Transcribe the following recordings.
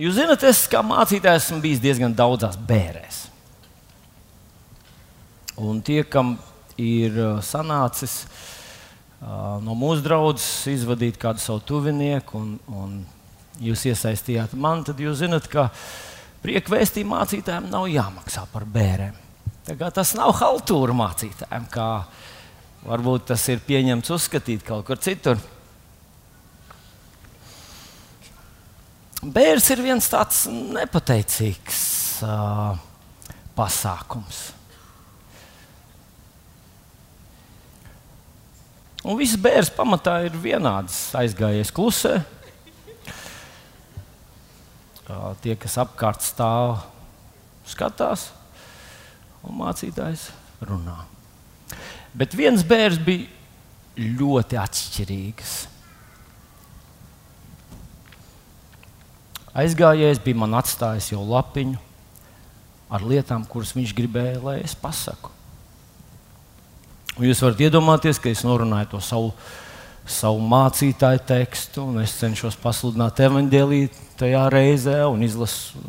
Jūs zināt, es kā mācītājs esmu bijis diezgan daudzās bērēs. Un tie, kam ir uh, sanācis uh, no mūsu draudzes izvadīt kādu savu tuvinieku, un, un jūs iesaistījāt mani, tad jūs zināt, ka prieka vēstījuma mācītājiem nav jāmaksā par bērēm. Tas nav haltūra mācītājiem, kā varbūt tas ir pieņemts uzskatīt kaut kur citur. Bērs ir viens tāds nepateicīgs uh, pasākums. Un viss bērns pamatā ir vienāds. Aizgājies klusē. Uh, tie, kas apkārt stāv, skatās, un mācītājs runā. Bet viens bērns bija ļoti atšķirīgs. Aizgājējis bija man atstājis jau lapiņu ar lietām, kuras viņš gribēja, lai es pasaku. Un jūs varat iedomāties, ka es norunāju to savu, savu mācītāju tekstu, un es cenšos pasludināt evaņģēlīju tajā reizē un izlasu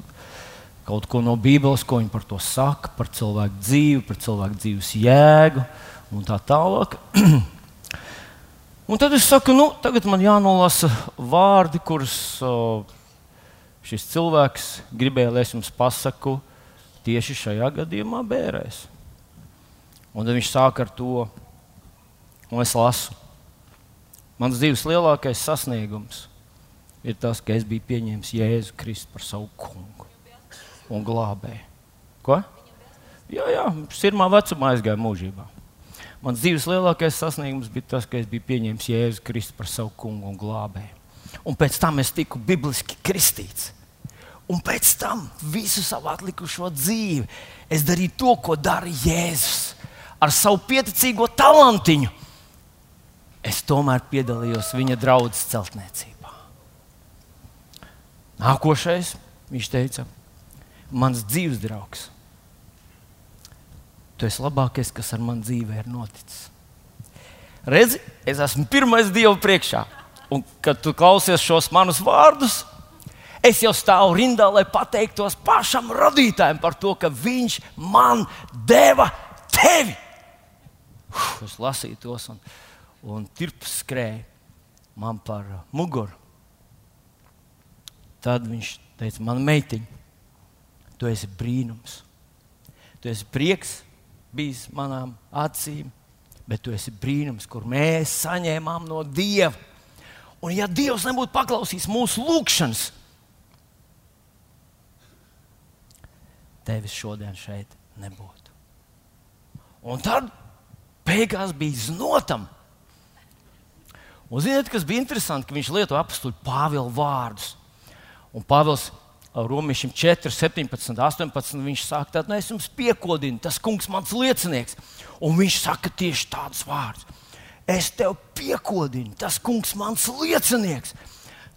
kaut ko no Bībeles, ko viņi par to saka, par cilvēku dzīvi, par cilvēku dzīves jēgu un tā tālāk. un tad es saku, nu, tagad man jānolasa vārdi, kurus. Uh, šis cilvēks gribēja, lai es jums pasaku tieši šajā gadījumā bērēs. Un tad viņš sāk ar to, un es lasu. Mans dzīves lielākais sasniegums ir tas, ka es biju pieņēmis Jēzu Kristu par savu kungu un glābēju. Ko? Jā, jā, pirmā vecumā aizgāja mūžībā. Mans dzīves lielākais sasniegums bija tas, ka es biju pieņēmis Jēzu Kristu par savu kungu un glābēju un pēc tam es tiku bibliski kristīts. Un pēc tam visu savu atlikušo dzīvi es darīju to, ko dara Jēzus ar savu pieticīgo talantiņu. Es tomēr piedalījos viņa draudzes celtniecībā. Nākošais, viņš teica, mans dzīves draugs. Tu esi labākais, kas ar mani dzīvē ir noticis. Redzi, es esmu pirmais Dieva priekšā un kad tu klausies šos manus vārdus, es jau stāvu rindā, lai pateiktos pašam radītājam par to, ka viņš man deva tevi. Uf, es lasīju tos, un, un tirps skrēja man par muguru. Tad viņš teica, man meitiņa, tu esi brīnums. Tu esi prieks bijis manām acīm, bet tu esi brīnums, kur mēs saņēmām no Dieva Un ja Dievs nebūtu paklausījis mūsu lūgšanas, tevis šodien šeit nebūtu. Un tad beigās bija znotam. Un ziniet, kas bija interesanti, ka viņš lieto apstuļu Pāvila vārdus. Un Pāvils Romiešiem 4, 17, 18. Viņš saka, tad nu, es jums piekodinu, tas kungs mans liecinieks. Un viņš saka tieši tādus vārdus es tev piekodinu, tas kungs mans liecinieks.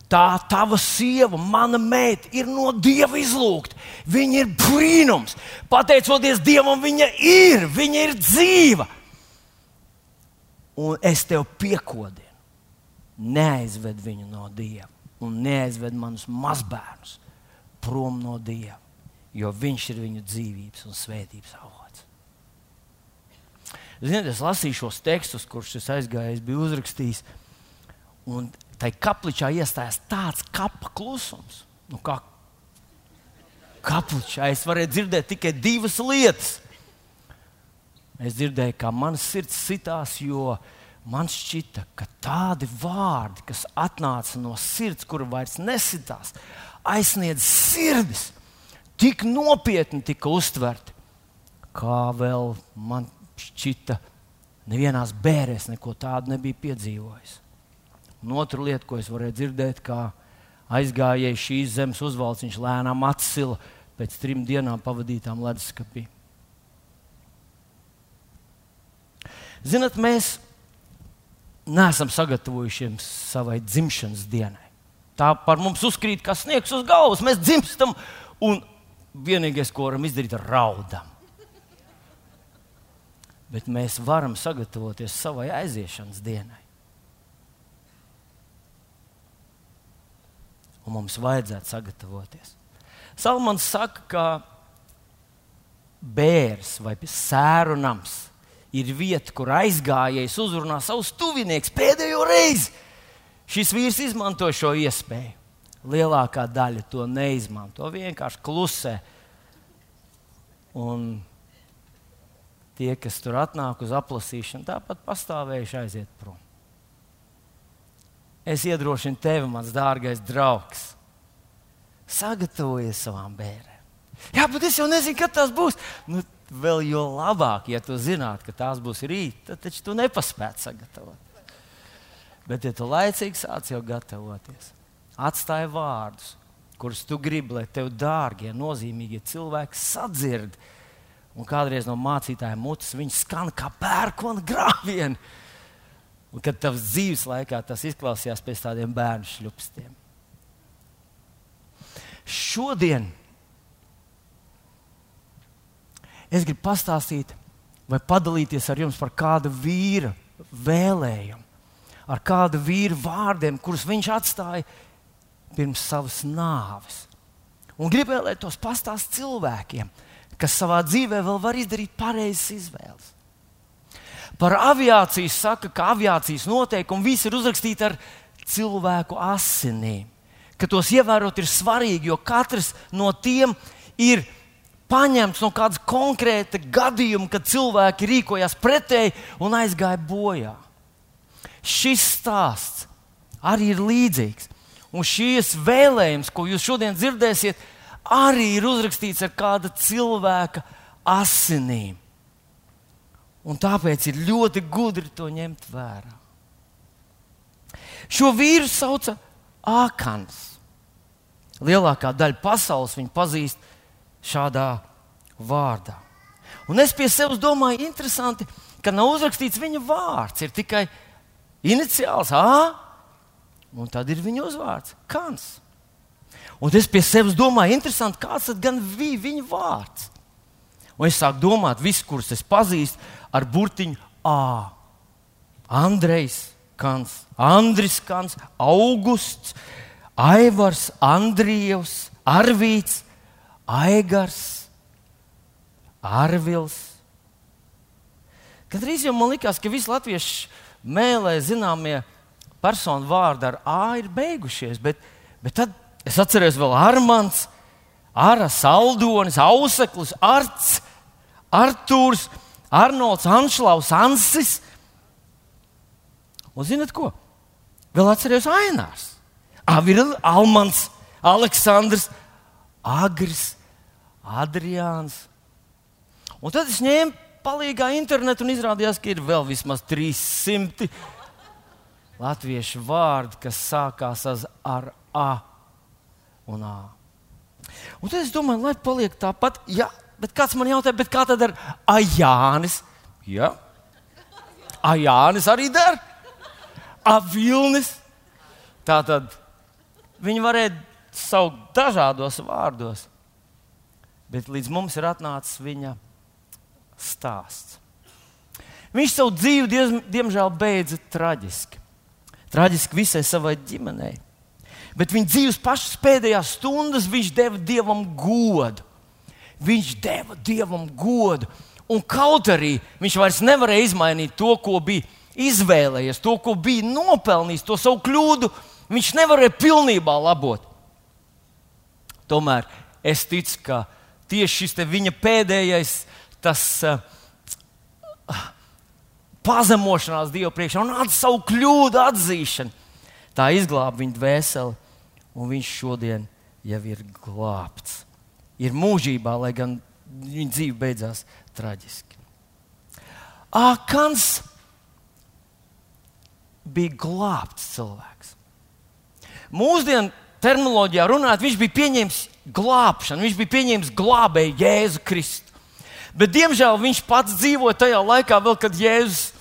Tā tava sieva, mana meita, ir no dieva izlūgta. Viņa ir brīnums. Pateicoties dievam, viņa ir, viņa ir dzīva. Un es tev piekodinu, neaizved viņu no dieva un neaizved manus mazbērnus prom no dieva, jo viņš ir viņu dzīvības un svētības avots. Ziniet, es lasīju šos tekstus, kurus šis aizgājējis bija uzrakstījis. Un tai kapličā iestājās tāds kapa klusums. Nu, kā kapličā es varēju dzirdēt tikai divas lietas. Es dzirdēju, kā manas sirds sitās, jo man šķita, ka tādi vārdi, kas atnāca no sirds, kura vairs nesitās, aizsniedz sirdis, tik nopietni tika uztverti, kā vēl man šķita, nevienās bērēs neko tādu nebija piedzīvojis. Un otra lieta, ko es varēju dzirdēt, kā aizgājēji šīs zemes uzvalks, viņš lēnām atsila pēc trim dienām pavadītām leduskapī. Ziniet, mēs neesam sagatavojušies savai dzimšanas dienai. Tā par mums uzkrīt kā sniegs uz galvas. Mēs dzimstam, un vienīgais, ko varam izdarīt, ir raudam bet mēs varam sagatavoties savai aiziešanas dienai. un mums vajadzētu sagatavoties. Salmans saka, ka bērns vai sēru nams ir vieta, kur aizgājējis uzrunā savus tuvinieks pēdējo reizi. Šis vīrs izmanto šo iespēju. Lielākā daļa to neizmanto. Vienkārši klusē. Un tie, kas tur atnāk uz aplasīšanu, tāpat pastāvējuši aiziet prom. Es iedrošinu tevi, mans dārgais draugs, sagatavojies savām bērniem. Jā, bet es jau nezinu, kad tas būs. Nu, vēl jo labāk, ja tu zinātu, ka tās būs rīt, tad taču tu nepaspētu sagatavot. Bet, ja tu laicīgi sāc jau gatavoties, atstāj vārdus, kurus tu gribi, lai tev dārgie, nozīmīgie cilvēki sadzird. Un kādreiz no mācītāja mutes viņi skan kā pērkona grāvieni. Un kad tavs dzīves laikā tas izklausījās pēc tādiem bērnu šļupstiem. Šodien es gribu pastāstīt vai padalīties ar jums par kādu vīra vēlējumu, ar kādu vīru vārdiem, kurus viņš atstāja pirms savas nāves. Un gribēju, lai tos pastāst cilvēkiem, kas savā dzīvē vēl var izdarīt pareizas izvēles. Par aviāciju saka, ka aviācijas noteikumi visi ir uzrakstīti ar cilvēku asinīm. Ka tos ievērot ir svarīgi, jo katrs no tiem ir paņemts no kāda konkrēta gadījuma, kad cilvēki rīkojās pretēji un aizgāja bojā. Šis stāsts arī ir līdzīgs. Un šīs vēlējums, ko jūs šodien dzirdēsiet, arī ir uzrakstīts ar kāda cilvēka asinīm. Un tāpēc ir ļoti gudri to ņemt vērā. Šo vīru sauca Ākans. Lielākā daļa pasaules viņu pazīst šādā vārdā. Un es pie sevis domāju, interesanti, ka nav uzrakstīts viņa vārds, ir tikai iniciāls A, un tad ir viņa uzvārds - Kans. Un es pie sevis domāju, interesanti, kāds gan bija viņa vārds. Un es sāku domāt, visus, kurus es pazīstu, ar burtiņu A. Andrejs Kans, Andris Kans, Augusts, Aivars, Andrijs, Arvīts, Aigars, Arvils. Kad drīz jau man likās, ka visi latviešu mēlē zināmie personu vārdi ar A ir beigušies, bet, bet tad es atceros vēl Armāns, Ara, Saldonis, Auseklis, Arts, Artūrs, Arnolds, Anšlaus, Ansis. Un zinat ko? Vēl atceros Ainārs, Avirils, Almans, Aleksandrs, Agris, Adrians. Un tad es ņēmu palīgā internetu un izrādījās, ka ir vēl vismaz 300 latviešu vārdi, kas sākās ar A un A. Un tad es domāju, lai paliek tāpat. Ja, bet kāds man jautāja, kā tad ar Ajānis? Ja. Ajānis arī der. Avilnis. Tā tad viņi varēja saukt dažādos vārdos bet līdz mums ir atnācis viņa stāsts. Viņš savu dzīvi, diemžēl, beidza traģiski. Traģiski visai savai ģimenei. Bet viņa dzīves pašas pēdējās stundas viņš deva dievam godu. Viņš deva dievam godu. Un kaut arī viņš vairs nevarēja izmainīt to, ko bija izvēlējies, to, ko bija nopelnījis, to savu kļūdu, viņš nevarēja pilnībā labot. Tomēr es ticu, ka tieši šis viņa pēdējais tas, uh, pazemošanās Dieva priekšā un savu kļūdu atzīšana. Tā izglāba viņa dvēseli, un viņš šodien jau ir glābts. Ir mūžībā, lai gan viņa dzīve beidzās traģiski. Akans bija glābts cilvēks. Mūsdienu terminoloģijā runājot, viņš bija pieņēmis glābšanu, viņš bija pieņēmis glābēju Jēzu Kristu. Bet, diemžēl, viņš pats dzīvoja tajā laikā, vēl, kad Jēzus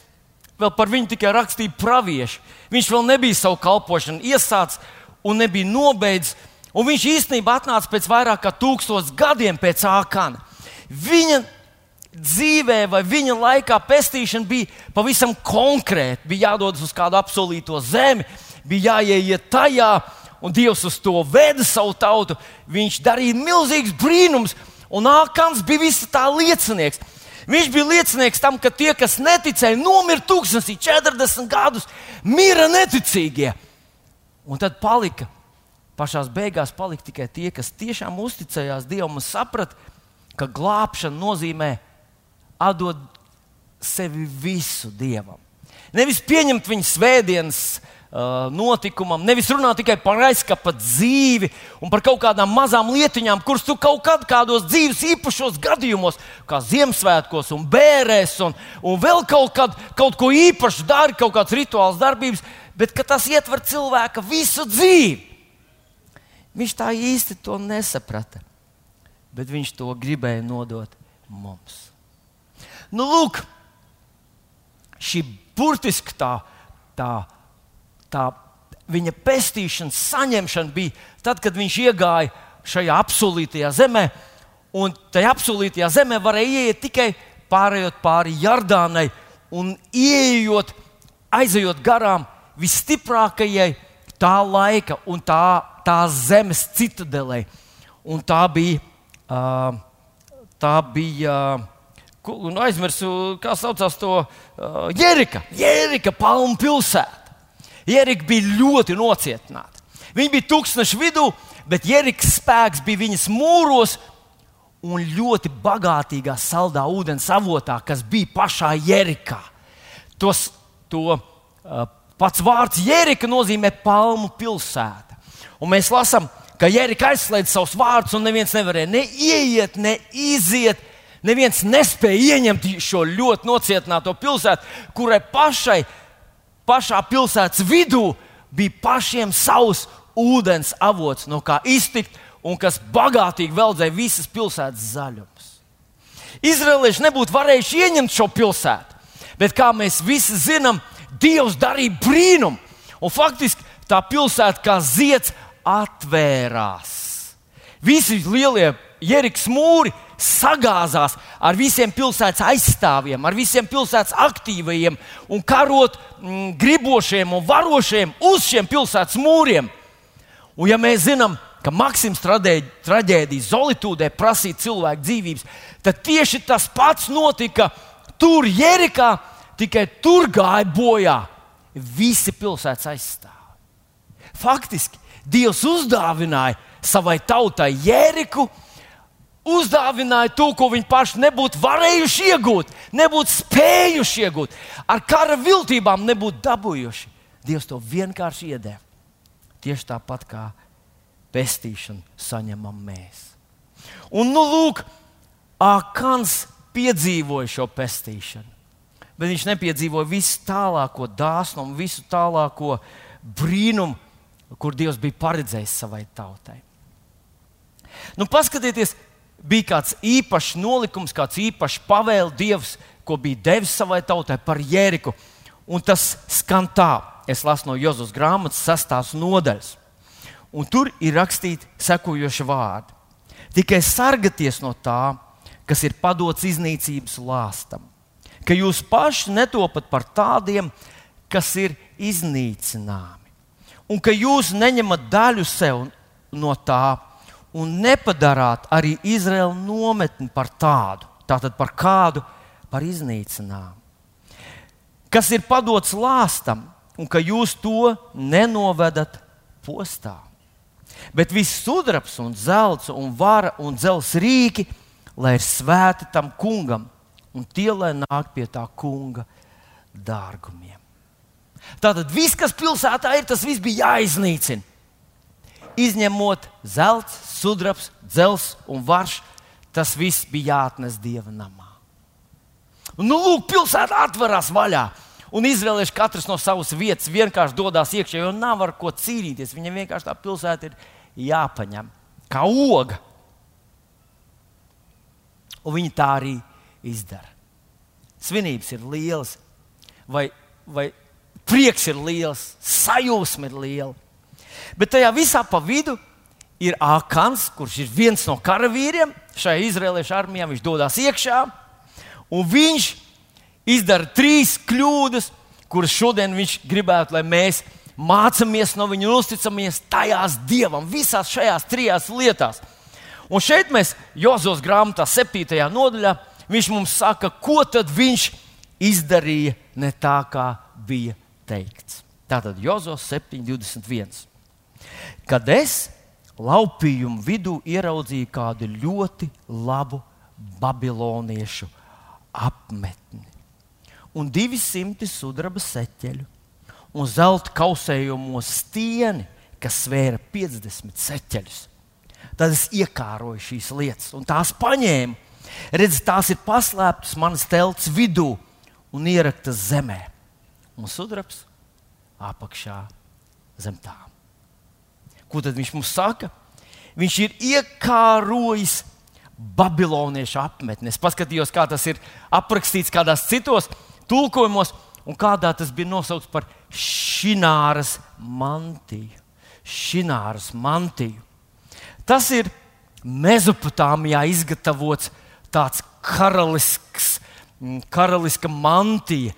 vēl par viņu tikai rakstīja pravieši. Viņš vēl nebija savu kalpošanu iesācis un nebija nobeidzis. Un viņš īstenībā atnāca pēc vairāk kā tūkstošiem gadiem pēc ākana. Viņa dzīvē vai viņa laikā pestīšana bija pavisam konkrēta. Bija jādodas uz kādu apsolīto zemi, bija jāieiet tajā, un Dievs uz to veda savu tautu. Viņš darīja milzīgus brīnumus, un Ākans bija visa tā liecinieks. Viņš bija liecinieks tam, ka tie, kas neticēja, nomira tūkstnesī 40 gadus, mira neticīgie. Un tad palika, pašā beigās palika tikai tie, kas tiešām uzticējās Dievam un saprata, ka glābšana nozīmē atdot sevi visu Dievam. Nevis pieņemt viņa svētdienas uh, notikumam, nevis runāt tikai par aizskapa dzīvi un par kaut kādām mazām lietiņām, kuras tu kaut kad kādos dzīves īpašos gadījumos, kā Ziemassvētkos un bērēs, un, un vēl kaut, kad, kaut ko īpašu dari, kaut kādas rituāls darbības, bet tas ietver cilvēka visu dzīvi. Viņš tā īsti to nesaprata, bet viņš to gribēja nodot mums. Nu, lūk, šī burtiski tā, tā, tā viņa pestīšanas saņemšana bija tad, kad viņš iegāja šajā apsolītajā zemē. Un tajā apsolītajā zemē varēja ieiet tikai pārējot pāri Jardānai un ieejot, aizejot garām visstiprākajai tā laika un tā, tā zemes citadelē. Un tā bija, uh, tā bija uh, un aizmirsu, kā saucās to uh, Jerika. Jerika Palmu pilsēta. Jerika bija ļoti nocietināta. Viņa bija tūkstošu vidū, bet Jerikas spēks bija viņas mūros un ļoti bagātīgā saldā ūdens avotā, kas bija pašā Jerikā. Tos, to, uh, pats vārds Jerika nozīmē palmu pilsēta. Un mēs lasām, ka Jerika aizslēdz savus vārdus, un neviens nevarēja ne ieiet, ne iziet Neviens nespēja ieņemt šo ļoti nocietināto pilsētu, kurai pašai, pašā pilsētas vidū bija pašiem savs ūdens avots, no kā iztikt, un kas bagātīgi veldzēja visas pilsētas zaļumus. Izraelieši nebūtu varējuši ieņemt šo pilsētu, bet kā mēs visi zinām, Dievs darīja brīnumu, un faktiski tā pilsēta kā zieds atvērās. Visi lielie Jerikas mūri sagāzās ar visiem pilsētas aizstāvjiem, ar visiem pilsētas aktīvajiem un karot mm, gribošiem un varošiem uz šiem pilsētas mūriem. Un, ja mēs zinām, ka Maksims traģēdijas Zolitūdē prasīja cilvēku dzīvības, tad tieši tas pats notika tur, Jerikā, tikai tur gāja bojā visi pilsētas aizstāvji. Faktiski Dievs uzdāvināja savai tautai Jeriku, uzdāvināja to, ko viņi paši nebūtu varējuši iegūt, nebūtu spējuši iegūt, ar kara viltībām nebūtu dabūjuši. Dievs to vienkārši iedēva. Tieši tāpat kā pestīšanu saņemam mēs. Un, nu, lūk, Akans piedzīvoja šo pestīšanu. Bet viņš nepiedzīvoja visu tālāko dāsnumu, visu tālāko brīnumu, kur Dievs bija paredzējis savai tautai. Nu, paskatieties, bija kāds īpašs nolikums, kāds īpašs pavēle Dievs, ko bija devis savai tautai par Jēriku. Un tas skan tā, es lasu no Jozas grāmatas, sastās nodaļas. Un tur ir rakstīti sekojoši vārdi. Tikai sargieties no tā, kas ir padots iznīcības lāstam, ka jūs paši netopat par tādiem, kas ir iznīcināmi, un ka jūs neņemat daļu sev no tā, un nepadarāt arī Izraēlu nometni par tādu, tātad par kādu, par iznīcinājumu, kas ir padots lāstam, un ka jūs to nenovedat postā. Bet viss sudrabs, un zelts, un vara un dzelzs rīki, lai ir svēti tam kungam, un tie, lai nāk pie tā kunga dārgumiem. Tātad viss, kas pilsētā ir, tas viss bija jāiznīcina izņemot zelts, sudrabs, dzels un varš, tas viss bija jāatnes dieva namā. Un, nu, lūk, pilsēta atverās vaļā. Un izvēlēties katrs no savas vietas, vienkārši dodas iekšā, jo nav ar ko cīnīties. Viņam vienkārši tā pilsēta ir jāpaņem kā oga. Un viņi tā arī izdara. Svinības ir lielas, vai, vai prieks ir liels, sajūsma ir liela. Bet tajā visā pa vidu ir Akans, kurš ir viens no karavīriem šajā izraeliešu armijā. Viņš dodas iekšā un viņš izdara trīs kļūdas, kuras šodien viņš gribētu, lai mēs mācāmies no viņa un uzticamies tajās dievam, visās šajās trijās lietās. Un šeit mēs Jozos grāmatā, 7. nodaļā, viņš mums saka, ko tad viņš izdarīja ne tā, kā bija teikts. Tātad Jozos 7,21. Kad es laupījumu vidū ieraudzīju kādu ļoti labu babiloniešu apmetni un 200 sudraba seķeļu un zelta kausējumu stieni, kas svēra 50 seķeļus. Tad es iekāroju šīs lietas, un tās paņēmu. Redz, tās ir paslēptas manas telts vidū un ieraktas zemē. Un sudrabs apakšā zem tām. Ko tad viņš mums saka? Viņš ir iekārojis babiloniešu apmetni. Es paskatījos, kā tas ir aprakstīts kādās citos tulkojumos, un kādā tas bija nosaukts par šināras mantiju. Šināras mantiju. Tas ir Mezopotāmijā izgatavots tāds karalisks, mm, karaliska mantija,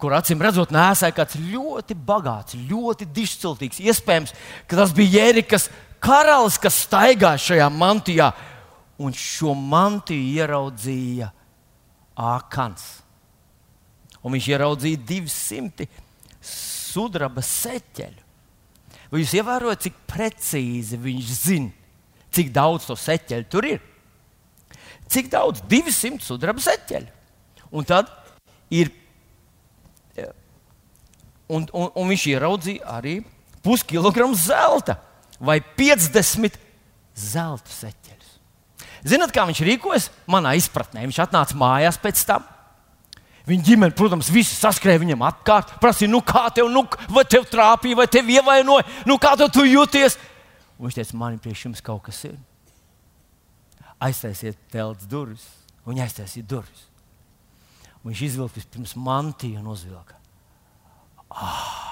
kur acīm redzot, nēsāja kāds ļoti bagāts, ļoti dišciltīgs. Iespējams, ka tas bija Jērikas karalis, kas staigāja šajā mantijā, un šo mantiju ieraudzīja Ākans. Un viņš ieraudzīja 200 sudraba seķeļu. Vai jūs ievērojat, cik precīzi viņš zina, cik daudz to seķeļu tur ir? Cik daudz? 200 sudraba seķeļu. Un tad ir. Un, un, un viņš ieraudzīja arī puskilogramu zelta vai 50 zelta seķeļus. Zinat, kā viņš rīkojas? Manā izpratnē viņš atnāca mājās pēc tam Viņa ģimene, protams, visi saskrēja viņam apkārt, prasīja, nu kā tev, nu, vai tev trāpīja, vai tev ievainoja, nu kā tu jūties. Un viņš teica, man priekš jums kaut kas ir. Aiztaisiet telts durvis, un viņi aiztaisīja durvis. Un viņš izvilka vispirms mantiju un uzvilka. Ah!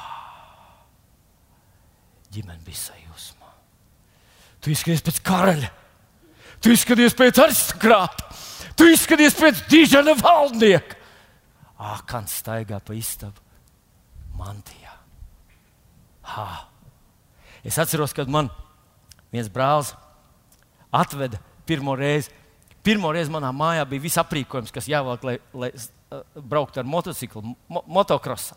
Ģimene bija sajūsmā. Tu izskaties pēc karaļa, tu izskaties pēc aristokrāta, tu izskaties pēc dižana valdnieka. Ākans staigā pa istabu mantijā. Ha. Es atceros, kad man viens brālis atveda pirmo reizi. Pirmo reizi manā mājā bija viss aprīkojums, kas jāvelk, lai, lai uh, brauktu ar motociklu, mo motokrosā.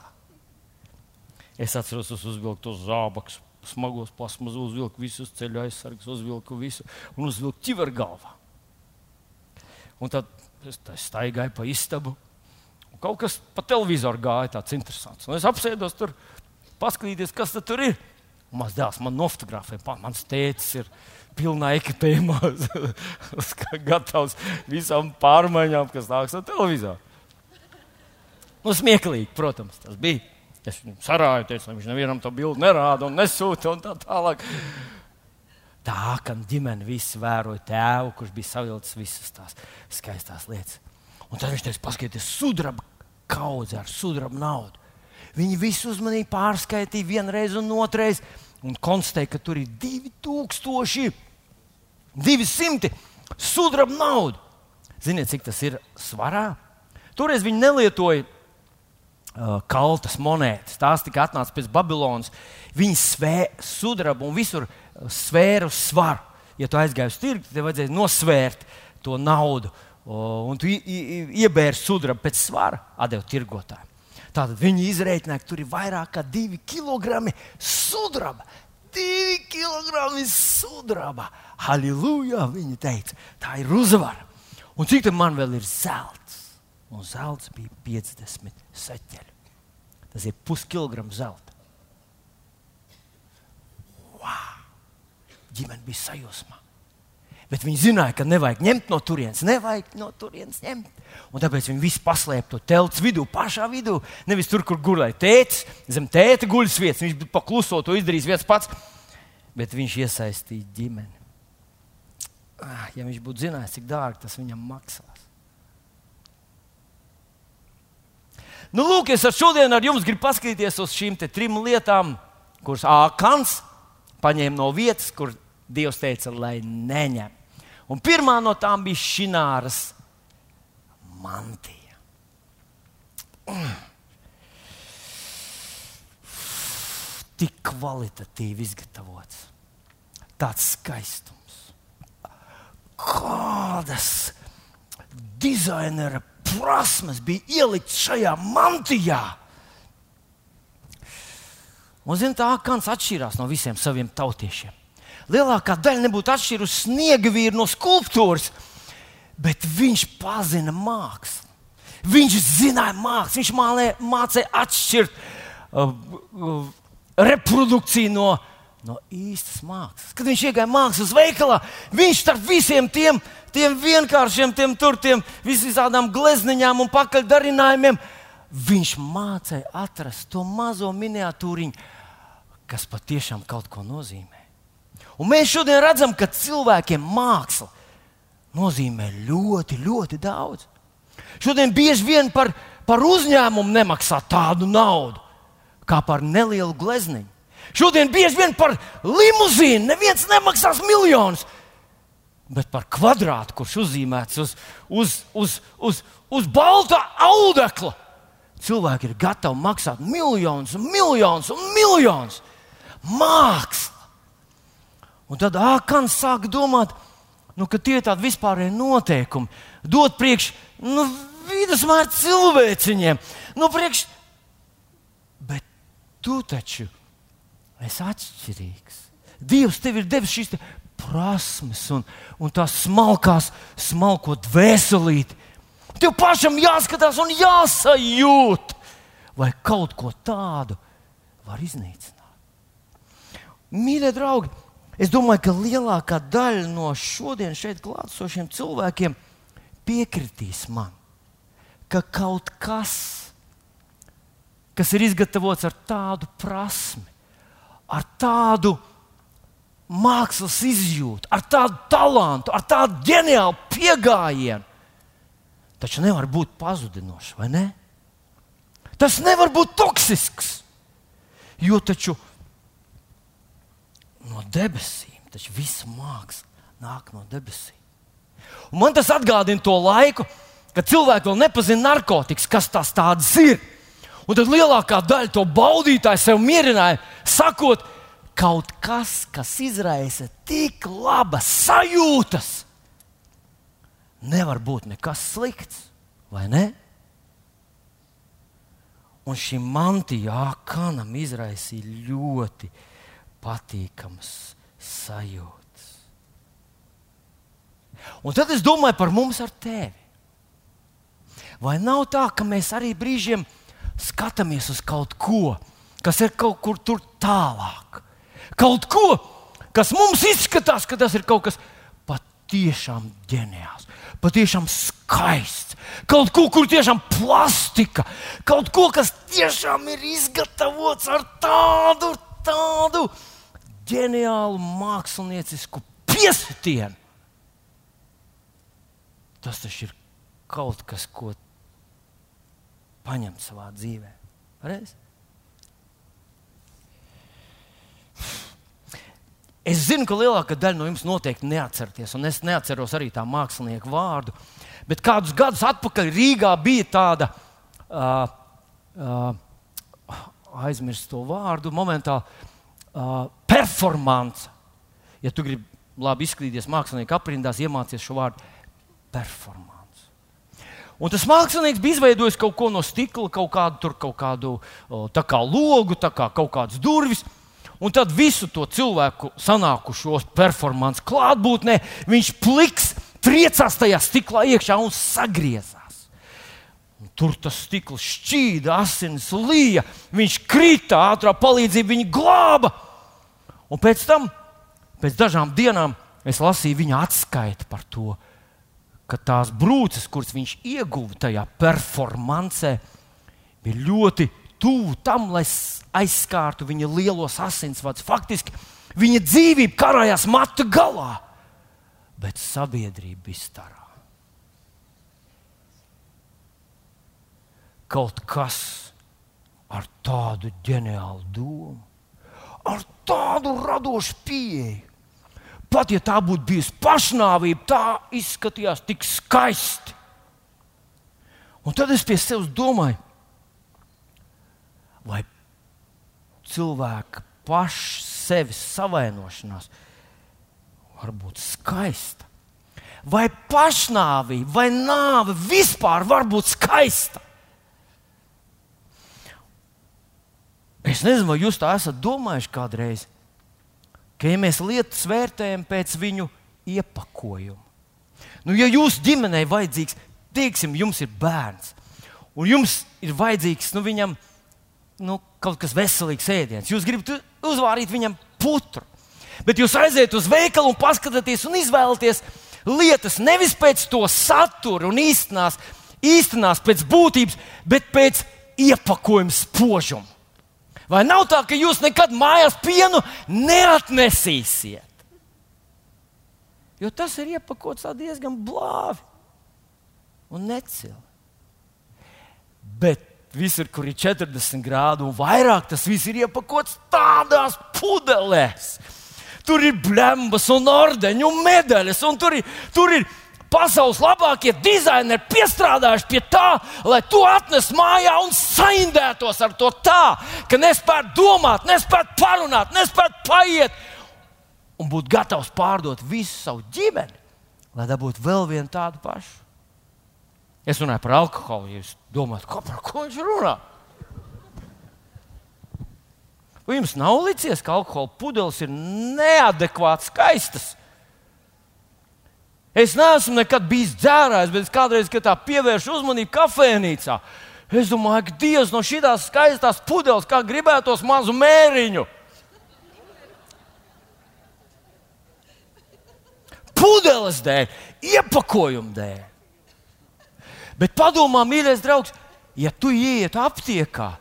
Es atceros, es uzvilku tos zābakus, smagos plasmas, uzvilku visus ceļu aizsargus, uzvilku visu un uzvilku ķiveru galvā. Un tad es staigāju pa istabu kaut kas pa televizoru gāja tāds interesants. Un es apsēdos tur, paskatīties, kas tur ir. Un mans dēls man nofotografē, mans tēcis ir pilnā ekipējumā, gatavs visām pārmaiņām, kas nāks no televizora. Nu, smieklīgi, protams, tas bija. Es viņam sarāju, teicu, viņš nevienam to bildi nerāda un nesūta un tā tālāk. Tā kā ģimene visi vēroja tēvu, kurš bija savilcis visas tās skaistās lietas. Un tad viņš teica, paskatieties, sudraba kaudze ar sudraba naudu. Viņi visu uzmanīgi pārskaitīja vienreiz un otrreiz un konstatēja, ka tur ir 2000, 200 sudraba naudu. Ziniet, cik tas ir svarā? Toreiz viņi nelietoja uh, kaltas monētas. Tās tika atnācas pēc Babilonas. Viņi svēra sudrabu un visur svēra svaru. Ja tu aizgāji uz tirgu, tad vajadzēja nosvērt to naudu. Uh, un tu iebērsi sudrabu pēc svara, atdevi tirgotājiem. Tātad viņi izreikināja, ka tur ir vairāk kā divi kilogrami sudraba. Divi kilogrami sudraba. Halleluja! Viņi teica, tā ir uzvara. Un cik tam man vēl ir zelts? Un zelts bija 50 seķeļi. Tas ir puskilograms zelta. Wow! Ģimene bija sajūsmā. Bet viņi zināja, ka nevajag ņemt no turienes, nevajag no turienes ņemt. Un tāpēc viņi visi paslēpa to telts vidū, pašā vidū. Nevis tur, kur gulēja tēvs, zem tēta guļas vietas. Viņš pakluso to izdarījis viens pats, bet viņš iesaistīja ģimeni. Ah, ja viņš būtu zinājis, cik dārgi tas viņam maksās. Nu, lūk, es ar šodien ar jums gribu paskatīties uz šīm trim lietām, kuras Ākans paņēma no vietas, kur Dievs teica, lai neņem. Un pirmā no tām bija šināras mantija. tik kvalitatīvi izgatavots. Tāds skaistums. Kādas dizainera prasmes bija ieliktas šajā mantijā? Un, zin, tā Akans atšķīrās no visiem saviem tautiešiem. Lielākā daļa nebūtu atšķīrusi sniega vīru no skulptūras, bet viņš pazina mākslu. Viņš zināja mākslu, viņš mālē, mācīja atšķirt uh, uh, reprodukciju no, no īstas mākslas. Kad viņš iegāja mākslas veikalā, viņš starp visiem tiem, tiem vienkāršiem, tiem turtiem, visām glezniņām un pakaļdarinājumiem, viņš mācīja atrast to mazo miniatūriņu, kas patiešām kaut ko nozīmē. Un mēs šodien redzam, ka cilvēkiem māksla nozīmē ļoti, ļoti daudz. Šodien bieži vien par, par uzņēmumu nemaksā tādu naudu, kā par nelielu glezniņu. Šodien bieži vien par limuzīnu neviens nemaksās miljonus, bet par kvadrātu, kurš uzzīmēts uz, uz, uz, uz, uz balta audekla. Cilvēki ir gatavi maksāt miljonus, miljonus un miljonus. Māksla! Un tad Ākans sāk domāt, nu, ka tie ir tādi vispārēji noteikumi. Dot priekš nu, vidusmēra cilvēciņiem. Nu, priekš... Bet tu taču esi atšķirīgs. Dievs tev ir devis šīs te prasmes un, un tās smalkās, smalko dvēselīti. Tev pašam jāskatās un jāsajūt, vai kaut ko tādu var iznīcināt. Mīļie draugi, es domāju, ka lielākā daļa no šodien šeit klātesošiem cilvēkiem piekritīs man, ka kaut kas, kas ir izgatavots ar tādu prasmi, ar tādu mākslas izjūtu, ar tādu talantu, ar tādu ģeniālu pieejamību, taču nevar būt pazudinošs, vai ne? Tas nevar būt toksisks, jo taču no debesīm, taču visa māksla nāk no debesīm. Un man tas atgādina to laiku, kad cilvēki vēl nepazina narkotikas, kas tas ir. Un tad lielākā daļa to baudītāju sev mierināja, sakot, kaut kas, kas izraisa tik labas sajūtas, nevar būt nekas slikts, vai ne? Un šī mantija Kanam izraisīja ļoti patīkamas sajūtas. Un tad es domāju par mums ar tevi. Vai nav tā, ka mēs arī brīžiem skatāmies uz kaut ko, kas ir kaut kur tur tālāk? Kaut ko, kas mums izskatās, ka tas ir kaut kas patiešām ģeniāls, patiešām skaists. Kaut ko, kur tiešām plastika, kaut ko, kas tiešām ir izgatavots ar tādu, tādu ģeniālu māksliniecisku piesitienu. Tas taču ir kaut kas, ko paņemt savā dzīvē. Pareiz? Es zinu, ka lielākā daļa no jums noteikti neatcerieties, un es neatceros arī tā mākslinieka vārdu. Bet kādus gadus atpakaļ Rīgā bija tāda, uh, uh, aizmirst to vārdu, momentāli uh, performance. Ja tu gribi labi izskatīties mākslinieka aprindās, iemācies šo vārdu performance. Un tas mākslinieks bija izveidojis kaut ko no stikla, kaut kādu, tur, kaut kādu kā logu, kā kaut kādas durvis. Un tad visu to cilvēku sanākušos performances klātbūtnē viņš pliks, triecās tajā stiklā iekšā un sagriezās. Tur tas stikls šķīda, asins līja, viņš krita, ātrā palīdzība viņu glāba. Un pēc tam, pēc dažām dienām, es lasīju viņa atskaiti par to ka tās brūces, kuras viņš ieguva tajā performancē, bija ļoti tuvu tam, lai aizskārtu viņa lielos asinsvadus. Faktiski viņa dzīvība karājās matu galā, bet sabiedrība bija starā. Kaut kas ar tādu ģeniālu domu, ar tādu radošu pieeju Pat ja tā būtu bijusi pašnāvība, tā izskatījās tik skaisti. Un tad es pie sevis domāju, vai cilvēka paša sevis savainošanās var būt skaista? Vai pašnāvība vai nāve vispār var būt skaista? Es nezinu, vai jūs tā esat domājuši kādreiz, ka ja mēs lietas vērtējam pēc viņu iepakojuma. Nu, ja jūsu ģimenei vajadzīgs, teiksim, jums ir bērns, un jums ir vajadzīgs nu, viņam nu, kaut kas veselīgs ēdiens, jūs gribat uzvārīt viņam putru, bet jūs aiziet uz veikalu un paskatieties un izvēlaties lietas nevis pēc to satura un īstenās, īstenās pēc būtības, bet pēc iepakojuma spožuma. Vai nav tā, ka jūs nekad mājās pienu neatnesīsiet? Jo tas ir iepakots diezgan blāvi un necili. Bet visur, kur ir 40 grādi un vairāk, tas viss ir iepakots tādās pudelēs. Tur ir blēmbas, un ordeņi un medaļas, un tur ir, tur ir pasaules labākie dizaineri piestrādājuši pie tā, lai to atnes mājā un saindētos ar to tā, ka nespētu domāt, nespētu parunāt, nespētu paiet un būt gatavs pārdot visu savu ģimeni, lai dabūtu vēl vienu tādu pašu. Es runāju par alkoholu, jūs domājat, ko, par ko viņš runā. Vai jums nav licies, ka alkohola pudeles ir neadekvāti skaistas? Es neesmu nekad bijis dzērājs, bet es kādreiz tā pievēršu uzmanību kafejnīcā. Es domāju, ka Dievs no šīs skaistās pudeles, kā gribētos mazu mēriņu. Pudeles dēļ, iepakojuma dēļ. Bet padomā, mīļais draugs, ja tu ieiet aptiekā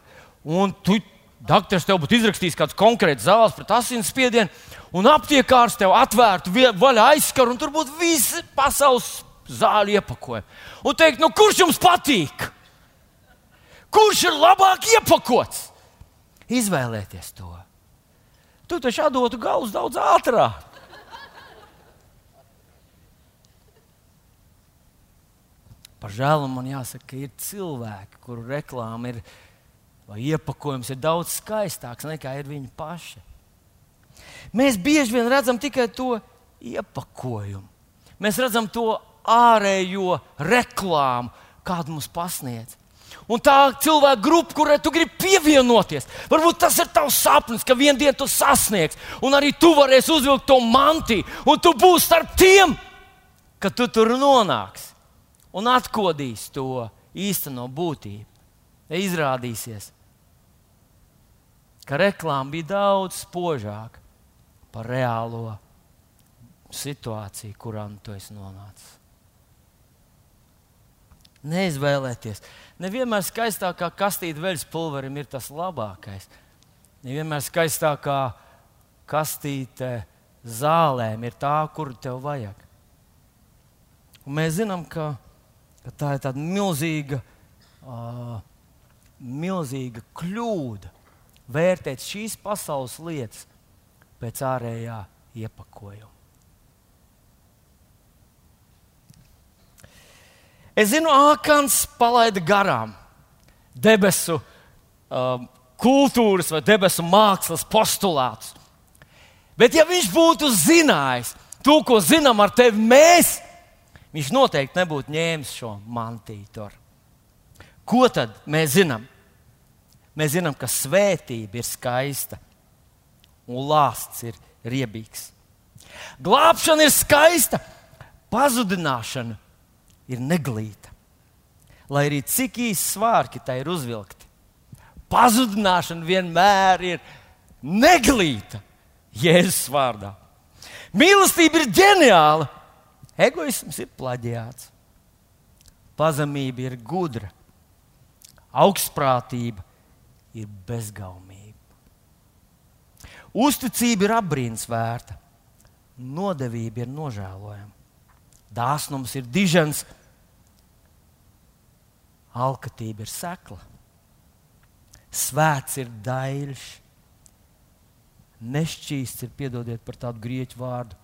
un tu, doktors tev būtu izrakstījis kāds konkrēts zāles pret asinsspiedienu, un aptiekārs tev atvērtu vaļā aizskaru, un tur būtu visi pasaules zāļu iepakojumi. Un teikt, nu, kurš jums patīk? Kurš ir labāk iepakots? Izvēlieties to. Tu taču atdotu galus daudz ātrāk. Par žēlu man jāsaka, ka ir cilvēki, kuru reklāma ir vai iepakojums ir daudz skaistāks nekā ir viņi paši. Mēs bieži vien redzam tikai to iepakojumu. Mēs redzam to ārējo reklāmu, kādu mums pasniedz. Un tā cilvēka grupa, kurai tu gribi pievienoties, varbūt tas ir tavs sapnis, ka vienā dienā tu sasniegsi, un arī tu varēsi uzvilkt to mantiju, un tu būsi starp tiem, ka tu tur nonāksi un atkodīsi to īsteno būtību. Izrādīsies, ka reklāma bija daudz spožāka par reālo situāciju, kurā nu tu esi nonācis. Neizvēlēties. Nevienmēr skaistākā kastīte veļas pulverim ir tas labākais. Nevienmēr skaistākā kastīte zālēm ir tā, kuru tev vajag. Un mēs zinām, ka, ka tā ir tāda milzīga, uh, milzīga kļūda vērtēt šīs pasaules lietas pēc ārējā iepakojuma. Es zinu, Ākans palaida garām debesu um, kultūras vai debesu mākslas postulātus. Bet, ja viņš būtu zinājis to, ko zinām ar tevi mēs, viņš noteikti nebūtu ņēmis šo mantītu. Ko tad mēs zinām? Mēs zinām, ka svētība ir skaista un lāsts ir riebīgs. Glābšana ir skaista, pazudināšana ir neglīta. Lai arī cik īsi svārki tai ir uzvilkti, pazudināšana vienmēr ir neglīta Jēzus vārdā. Mīlestība ir ģeniāla, egoisms ir plaģiāts, pazemība ir gudra, augstprātība ir bezgaumīga. Uzticība ir apbrīnas vērta, nodevība ir nožēlojama, dāsnums ir dižens, alkatība ir sekla, svēts ir daļš, nešķīsts ir, piedodiet par tādu grieķu vārdu,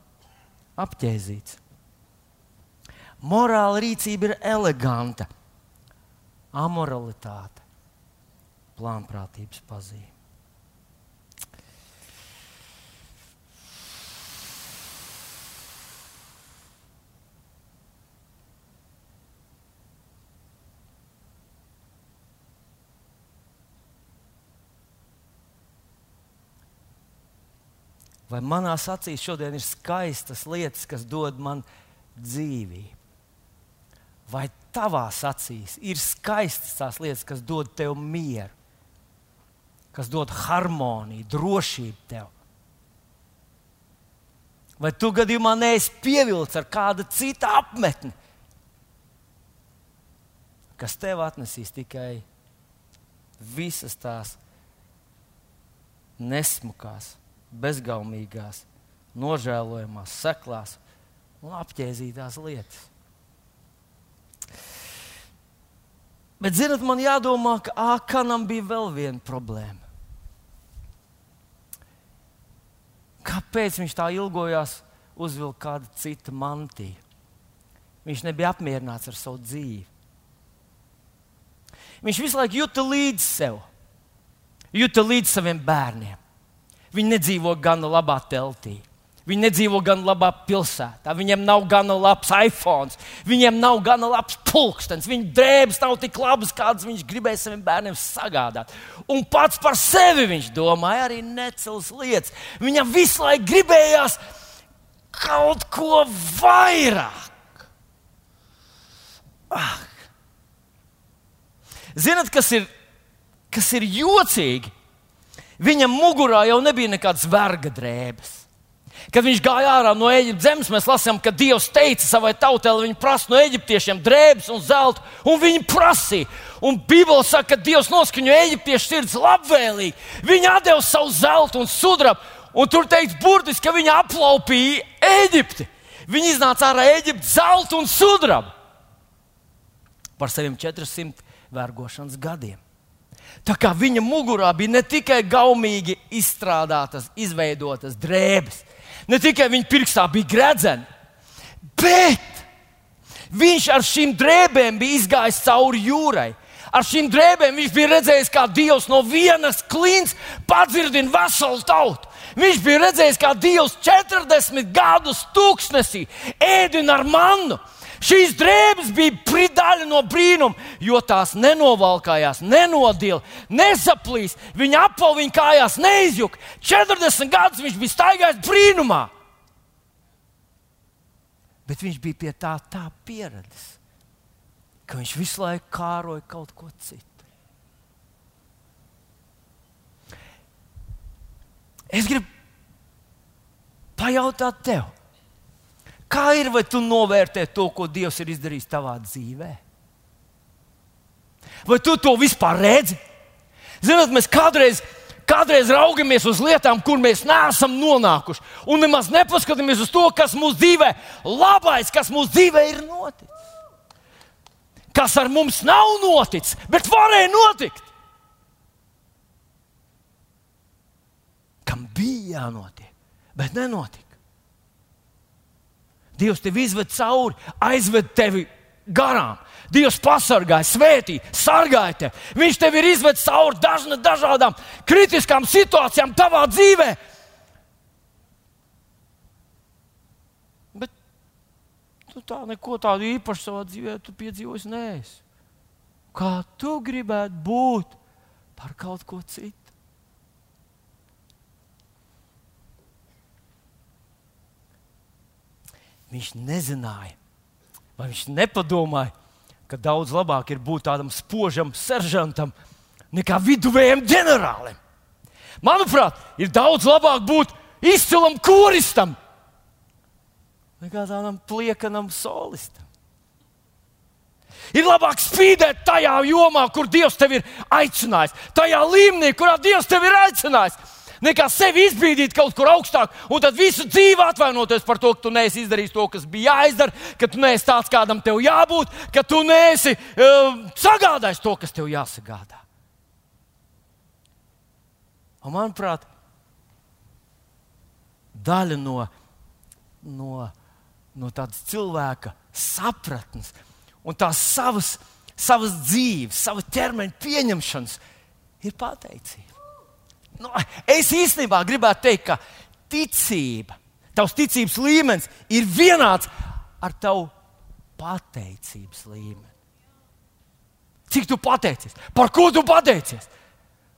apģēzīts. Morāla rīcība ir eleganta, amoralitāte, plānprātības pazīme. Vai manā acīs šodien ir skaistas lietas, kas dod man dzīvību? Vai tavās acīs ir skaistas tās lietas, kas dod tev mieru, kas dod harmoniju, drošību tev? Vai tu gadījumā neesi pievilcis ar kādu citu apmetni, kas tev atnesīs tikai visas tās nesmukās, bezgaumīgās, nožēlojamās, seklās un apģēzītās lietas. Bet, zinot, man jādomā, ka Ākanam bija vēl viena problēma. Kāpēc viņš tā ilgojās uzvilkt kādu citu mantiju? Viņš nebija apmierināts ar savu dzīvi. Viņš visu laiku juta līdzi sev jūta līdz saviem bērniem. Viņi nedzīvo gan labā teltī. Viņi nedzīvo gan labā pilsētā, viņiem nav gana labs iPhone, viņiem nav gana labs pulkstenis, viņu drēbes nav tik labas, kādas viņš gribēja saviem bērniem sagādāt. Un pats par sevi viņš domāja arī necels lietas. Viņam visu laiku gribējās kaut ko vairāk. Ah. Zinat, kas ir kas ir jocīgi, viņam mugurā jau nebija nekādas verga drēbes. Kad viņš gāja ārā no Eģiptes zemes, mēs lasām, ka Dievs teica savai tautai, lai viņi prasa no eģiptiešiem drēbes un zeltu, un viņi prasīja. Un Bībelē saka, ka Dievs noskaņoja eģiptiešu sirds labvēlīgi. Viņi deva savu zeltu un sudrabu, un tur teikts burtiski, ka viņi aplaupīja Eģipti. Viņi iznāca ārā Eģiptes zeltu un sudrabu par saviem 400 vergošanas gadiem. Tā kā viņa mugurā bija ne tikai gaumīgi izstrādātas, izveidotas drēbes, ne tikai viņa pirkstā bija gredzeni, bet viņš ar šīm drēbēm bija izgājis cauri jūrai. Ar šīm drēbēm viņš bija redzējis, kā Dievs no vienas klints padzirdina veselu tautu. Viņš bija redzējis, kā Dievs 40 gadus tūkstnesī ēdina ar mannu. Šīs drēbes bija daļa no brīnuma, jo tās nenovalkājās, nenodila, nesaplīs. Viņa apava viņa kājās neizjuka. 40 gadus viņš bija staigājis brīnumā. Bet viņš bija pie tā, tā pieredzes, ka viņš visu laiku kāroja kaut ko citu. Es gribu pajautāt tev, Kā ir, vai tu novērtē to, ko Dievs ir izdarījis tavā dzīvē? Vai tu to vispār redzi? Zinot, mēs kādreiz, kādreiz raugamies uz lietām, kur mēs neesam nonākuši, un nemaz nepaskatāmies uz to, kas mūsu dzīvē, labais, kas mūsu dzīvē ir noticis. Kas ar mums nav noticis, bet varēja notikt. Kam bija jānotiek, bet nenotika. Dievs tevi izved cauri, aizved tevi garām. Dievs pasargāja, svētīja, sargāja tevi. Viņš tevi ir izvedis cauri dažna, dažādām kritiskām situācijām tavā dzīvē. Bet tu tā neko tādu īpašu savā dzīvē piedzīvojis neesi. Kā tu gribētu būt par kaut ko citu? Viņš nezināja, vai viņš nepadomāja, ka daudz labāk ir būt tādam spožam seržantam nekā viduvējam ģenerālim. Manuprāt, ir daudz labāk būt izcilam koristam nekā tādam pliekanam solistam. Ir labāk spīdēt tajā jomā, kur Dievs tevi ir aicinājis, tajā līmenī, kurā Dievs tevi ir aicinājis nekā sevi izbīdīt kaut kur augstāk, un tad visu dzīvi atvainoties par to, ka tu neesi izdarījis to, kas bija jāizdara, ka tu neesi tāds, kādam tev jābūt, ka tu neesi uh, sagādājis to, kas tev jāsagādā. Un, manuprāt, daļa no, no, no tādas cilvēka sapratnes un tās savas, savas dzīves, savas ķermeņa pieņemšanas ir pateicība. Nu, es īstenībā gribētu teikt, ka ticība, tavs ticības līmenis ir vienāds ar tavu pateicības līmeni. Cik tu pateicies? Par ko tu pateicies?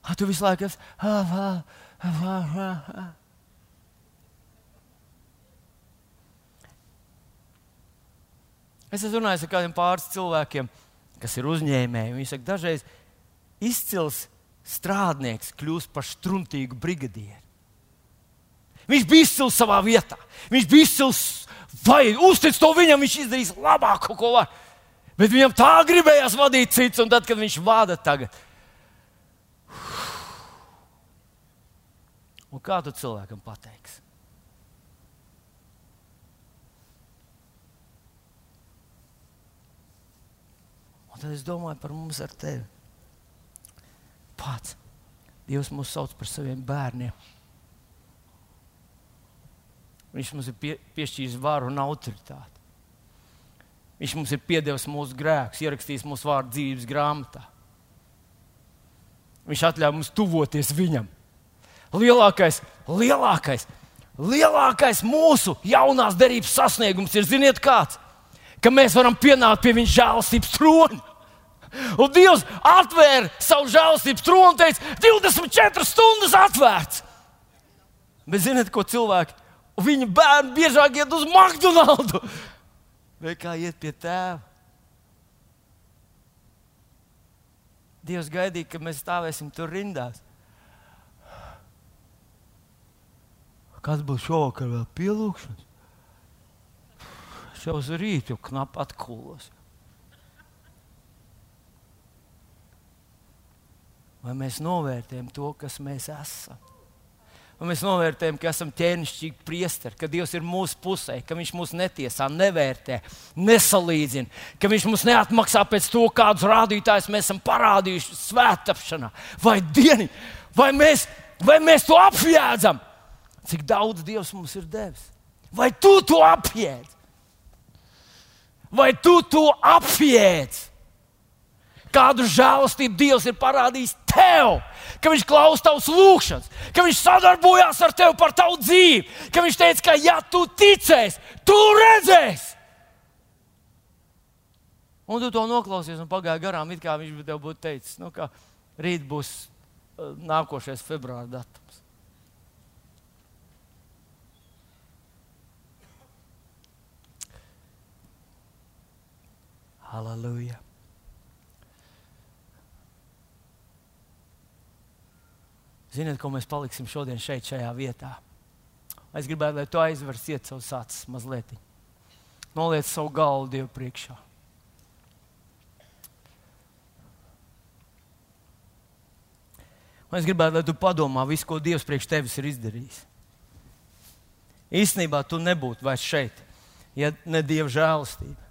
A, tu visu laiku esi. Ah, ah, ah, ah, ah. Es esmu runājis ar kādiem pāris cilvēkiem, kas ir uzņēmēji. Viņi saka, dažreiz izcils strādnieks kļūst par struntīgu brigadieru. Viņš bija izcils savā vietā. Viņš bija izcils, vai uztic to viņam, viņš izdarīs labāko, ko var. Bet viņam tā gribējās vadīt cits, un tad, kad viņš vada tagad. Un kā tu cilvēkam pateiksi? Un tad es domāju par mums ar tevi. Pats Dievs mūs sauc par saviem bērniem. Viņš mums ir pie, piešķīris varu un autoritāti. Viņš mums ir piedevis mūsu grēkus, ierakstījis mūsu vārdu dzīves grāmatā. Viņš atļāva mums tuvoties viņam. Lielākais, lielākais, lielākais mūsu jaunās derības sasniegums ir, ziniet, kāds? Ka mēs varam pienākt pie viņa žēlastības trona. Un Dievs atvēra savu žēlastības troni un teica, 24 stundas atvērts. Bet ziniet, ko cilvēki? Viņa bērni biežāk iet uz McDonald's vai kā iet pie tēva. Dievs gaidīja, ka mēs stāvēsim tur rindās. Kas būs šovakar vēl pielūgšanas? Šau uz rītu knapi atkūlos. Vai mēs novērtējam to, kas mēs esam? Un mēs novērtējam, ka esam ķēnišķīgi priesteri, ka Dievs ir mūsu pusē, ka Viņš mūs netiesā, nevērtē, nesalīdzina, ka Viņš mums neatmaksā pēc to, kādus rādītājus mēs esam parādījuši svētapšanā vai dienā. Vai mēs, vai mēs to apjēdzam? Cik daudz Dievs mums ir devis? Vai tu to apjēdz? Vai tu to apjēdz? Kādu žēlastību Dievs ir parādījis tev, ka Viņš klausa tavas lūgšanas, ka Viņš sadarbojās ar tevi par tavu dzīvi, ka Viņš teica, ka ja tu ticēsi, tu redzēsi. Un tu to noklausies un pagāji garām, it kā viņš tev būtu teicis, nu, ka rīt būs uh, nākošais februāra datums. Halleluja! Ziniet, ko mēs paliksim šodien šeit, šajā vietā? Es gribētu, lai tu aizversiet savus acis mazliet. Noliec savu galvu Dievu priekšā. Un es gribētu, lai tu padomā visu, ko Dievs priekš tevis ir izdarījis. Īstenībā tu nebūtu vairs šeit, ja ne Dieva žēlastība.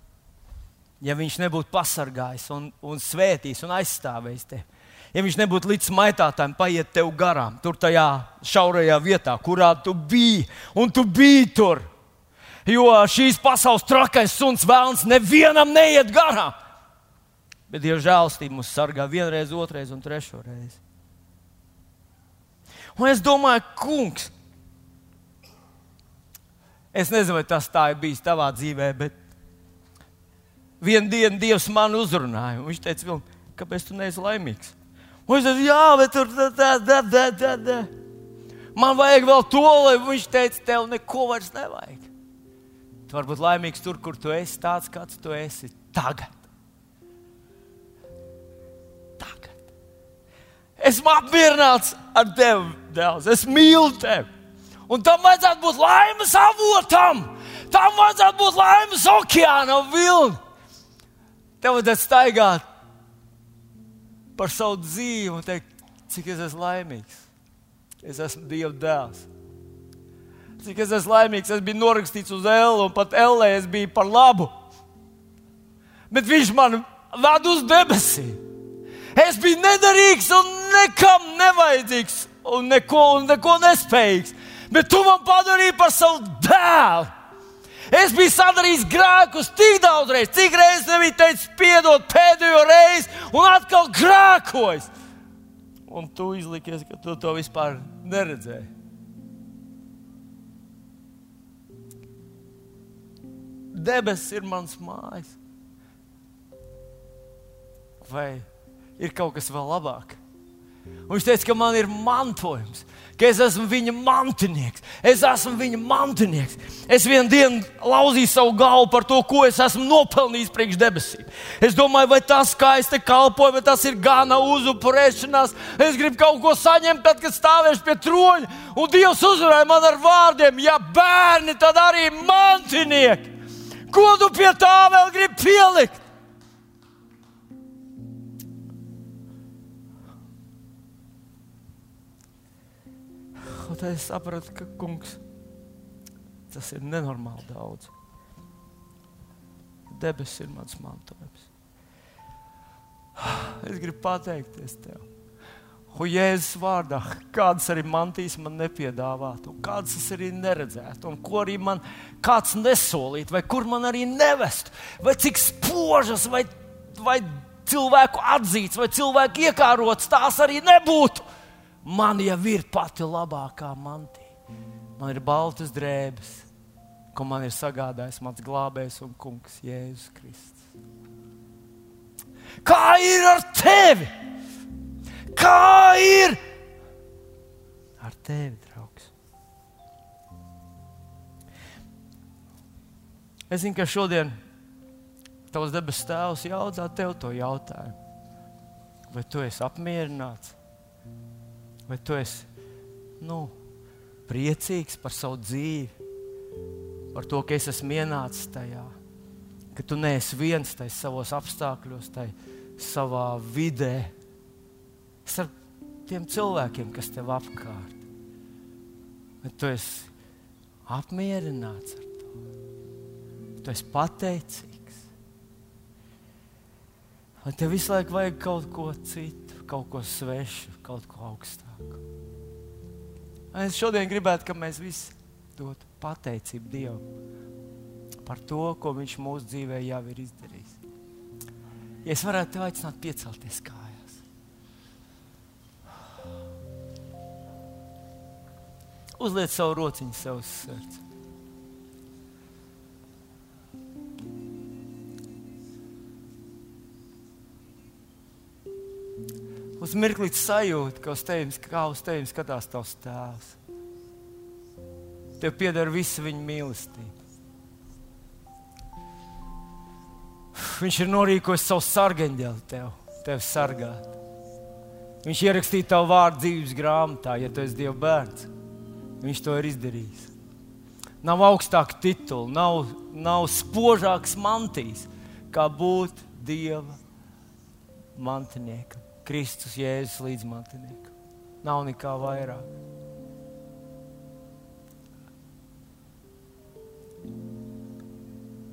Ja Viņš nebūtu pasargājis un, un svētījis un aizstāvējis tevi ja viņš nebūtu līdz maitātājiem paiet tev garām, tur tajā šaurajā vietā, kurā tu biji, un tu biji tur. Jo šīs pasaules trakais suns vēlams nevienam neiet garām. Bet Dieva žēlstība mūs sargā vienreiz, otrreiz un trešo reizi. Un es domāju, kungs, es nezinu, vai tas tā ir bijis tavā dzīvē, bet vienā dienā Dievs man uzrunāja. Viņš teica, kāpēc tu neesi laimīgs? Un es teicu, jā, bet tur tā, tā, tā, tā, tā. Man vajag vēl to, lai viņš teica, tev neko vairs nevajag. Tu vari būt laimīgs tur, kur tu esi, tāds kāds tu esi tagad. Tagad. Esmu apmierināts ar tevi, Dēls. Es mīlu tevi. Un tam vajadzētu būt laimes avotam. Tam vajadzētu būt laimes okeāna vilni. Tev vajadzētu staigāt par savu dzīvi un teikt, cik es esmu laimīgs. Es esmu Dieva dēls. Cik es esmu laimīgs, es biju norakstīts uz L, un pat L es biju par labu. Bet viņš man ved uz debesīm. Es biju nederīgs un nekam nevajadzīgs un neko, un neko nespējīgs. Bet tu man padarīji par savu dēlu. Es biju sadarījis grēkus tik daudz reizes, cik reizes nebija teicis, piedod pēdējo reizi, un atkal grēkojis. Un tu izlikies, ka tu to vispār neredzēji. Debesis ir mans mājas. Vai ir kaut kas vēl labāk? Un viņš teica, ka man ir mantojums, ka es esmu viņa mantinieks. Es esmu viņa mantinieks. Es vienu dienu lauzīju savu galvu par to, ko es esmu nopelnījis priekš debesīm. Es domāju, vai tas, kā es te kalpoju, vai tas ir gana uzupurēšanās. Es gribu kaut ko saņemt, tad, kad stāvēšu pie troņa. Un Dievs uzvarēja man ar vārdiem, ja bērni, tad arī mantinieki. Ko tu pie tā vēl gribi pielikt? Un tad es sapratu, ka kungs, tas ir nenormāli daudz. Debesis ir mans mantojums. Es gribu pateikties tev. Un Jēzus vārdā, kādas arī mantīs man nepiedāvātu, kādas es arī neredzētu, un ko arī man kāds nesolītu, vai kur man arī nevestu, vai cik spožas, vai, vai cilvēku atzīts, vai cilvēku iekārots, tās arī nebūtu man jau ir pati labākā mantija. Man ir baltas drēbes, ko man ir sagādājis mans glābējs un kungs Jēzus Kristus. Kā ir ar tevi? Kā ir ar tevi, draugs? Es zinu, ka šodien tavs debesu tēvs jautā tev to jautājumu. Vai tu esi apmierināts? Vai tu esi nu, priecīgs par savu dzīvi, par to, ka es esmu ienācis tajā, ka tu neesi viens tajā savos apstākļos, tajā savā vidē, starp tiem cilvēkiem, kas tev apkārt. Vai tu esi apmierināts ar to? Tu esi pateicīgs. Vai tev visu laiku vajag kaut ko citu, kaut ko svešu, kaut ko augstu? Es šodien gribētu, lai mēs visi dotu pateicību Dievam par to, ko Viņš mūsu dzīvē jau ir izdarījis. Ja es varētu te aicināt, piecelties kājās. Uzliec savu rociņu sev uz sirds. Uz mirkli sajūta, ka uz tevis, kā uz tevis skatās tavs tēvs. Tev pieder visa viņa mīlestība. Viņš ir norīkojis savu sargeņģeli tev, tev sargāt. Viņš ierakstīja tavu vārdu dzīves grāmatā, ja tu esi Dieva bērns. Viņš to ir izdarījis. Nav augstāka titula, nav, nav spožāks mantīs, kā būt Dieva mantiniekam. Kristus Jēzus līdzmantiniekam. Nav nekā vairāk.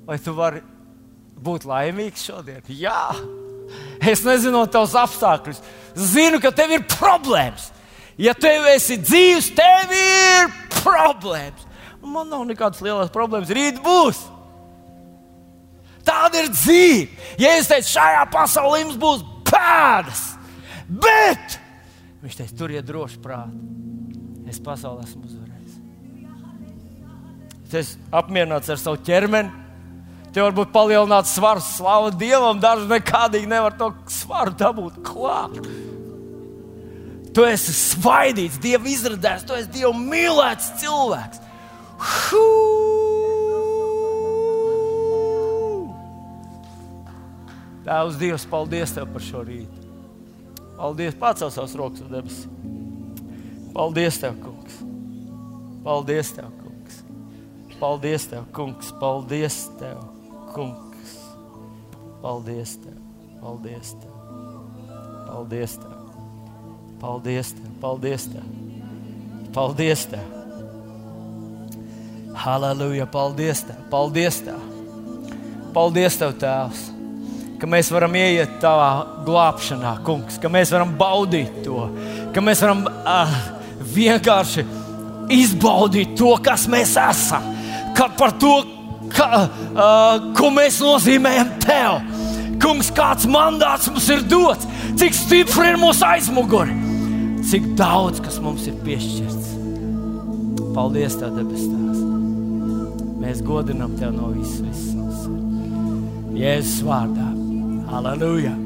Vai tu vari būt laimīgs šodien? Jā, es nezinu tavus apstākļus. Zinu, ka tev ir problēmas. Ja tev esi dzīves, tev ir problēmas. Man nav nekādas lielas problēmas. Rīt būs. Tāda ir dzīve. Ja es teicu, šajā pasaulē jums būs pēdas, Bet viņš teica, tur ir droši prāti. Es pasaulē esmu uzvarējis. Es apmierināts ar savu ķermeni. Tev varbūt palielināts svars, slava Dievam. Daži nekādīgi nevar to svaru dabūt klāt. Tu esi svaidīts, Dieva izradēts, tu esi Dieva mīlēts cilvēks. Tēvs, Dievs, paldies Tev par šo rītu. Paldies, pacel savus rokas uz debesīm. Paldies, Tev, Kungs. Paldies, Tev, Kungs. Paldies, Tev, Kungs. Paldies, Tev, Kungs. Paldies, Tev. Paldies, Tev. Paldies, Tev. Paldies, Tev. Paldies, Tev. Paldies, Tev. Halleluja! Paldies, Tev. Paldies, Tev. Paldies, Tev, Tēvs ka mēs varam ieiet tavā glābšanā, kungs, ka mēs varam baudīt to, ka mēs varam uh, vienkārši izbaudīt to, kas mēs esam, ka par to, ka, uh, ko mēs nozīmējam tev. Kungs, kāds mandāts mums ir dots, cik stipri ir mūsu aizmugure, cik daudz kas mums ir piešķirts. Paldies, Tev, debes Tēvs! Mēs godinām Tev no visas, visas. Jēzus vārdā. Hallelujah.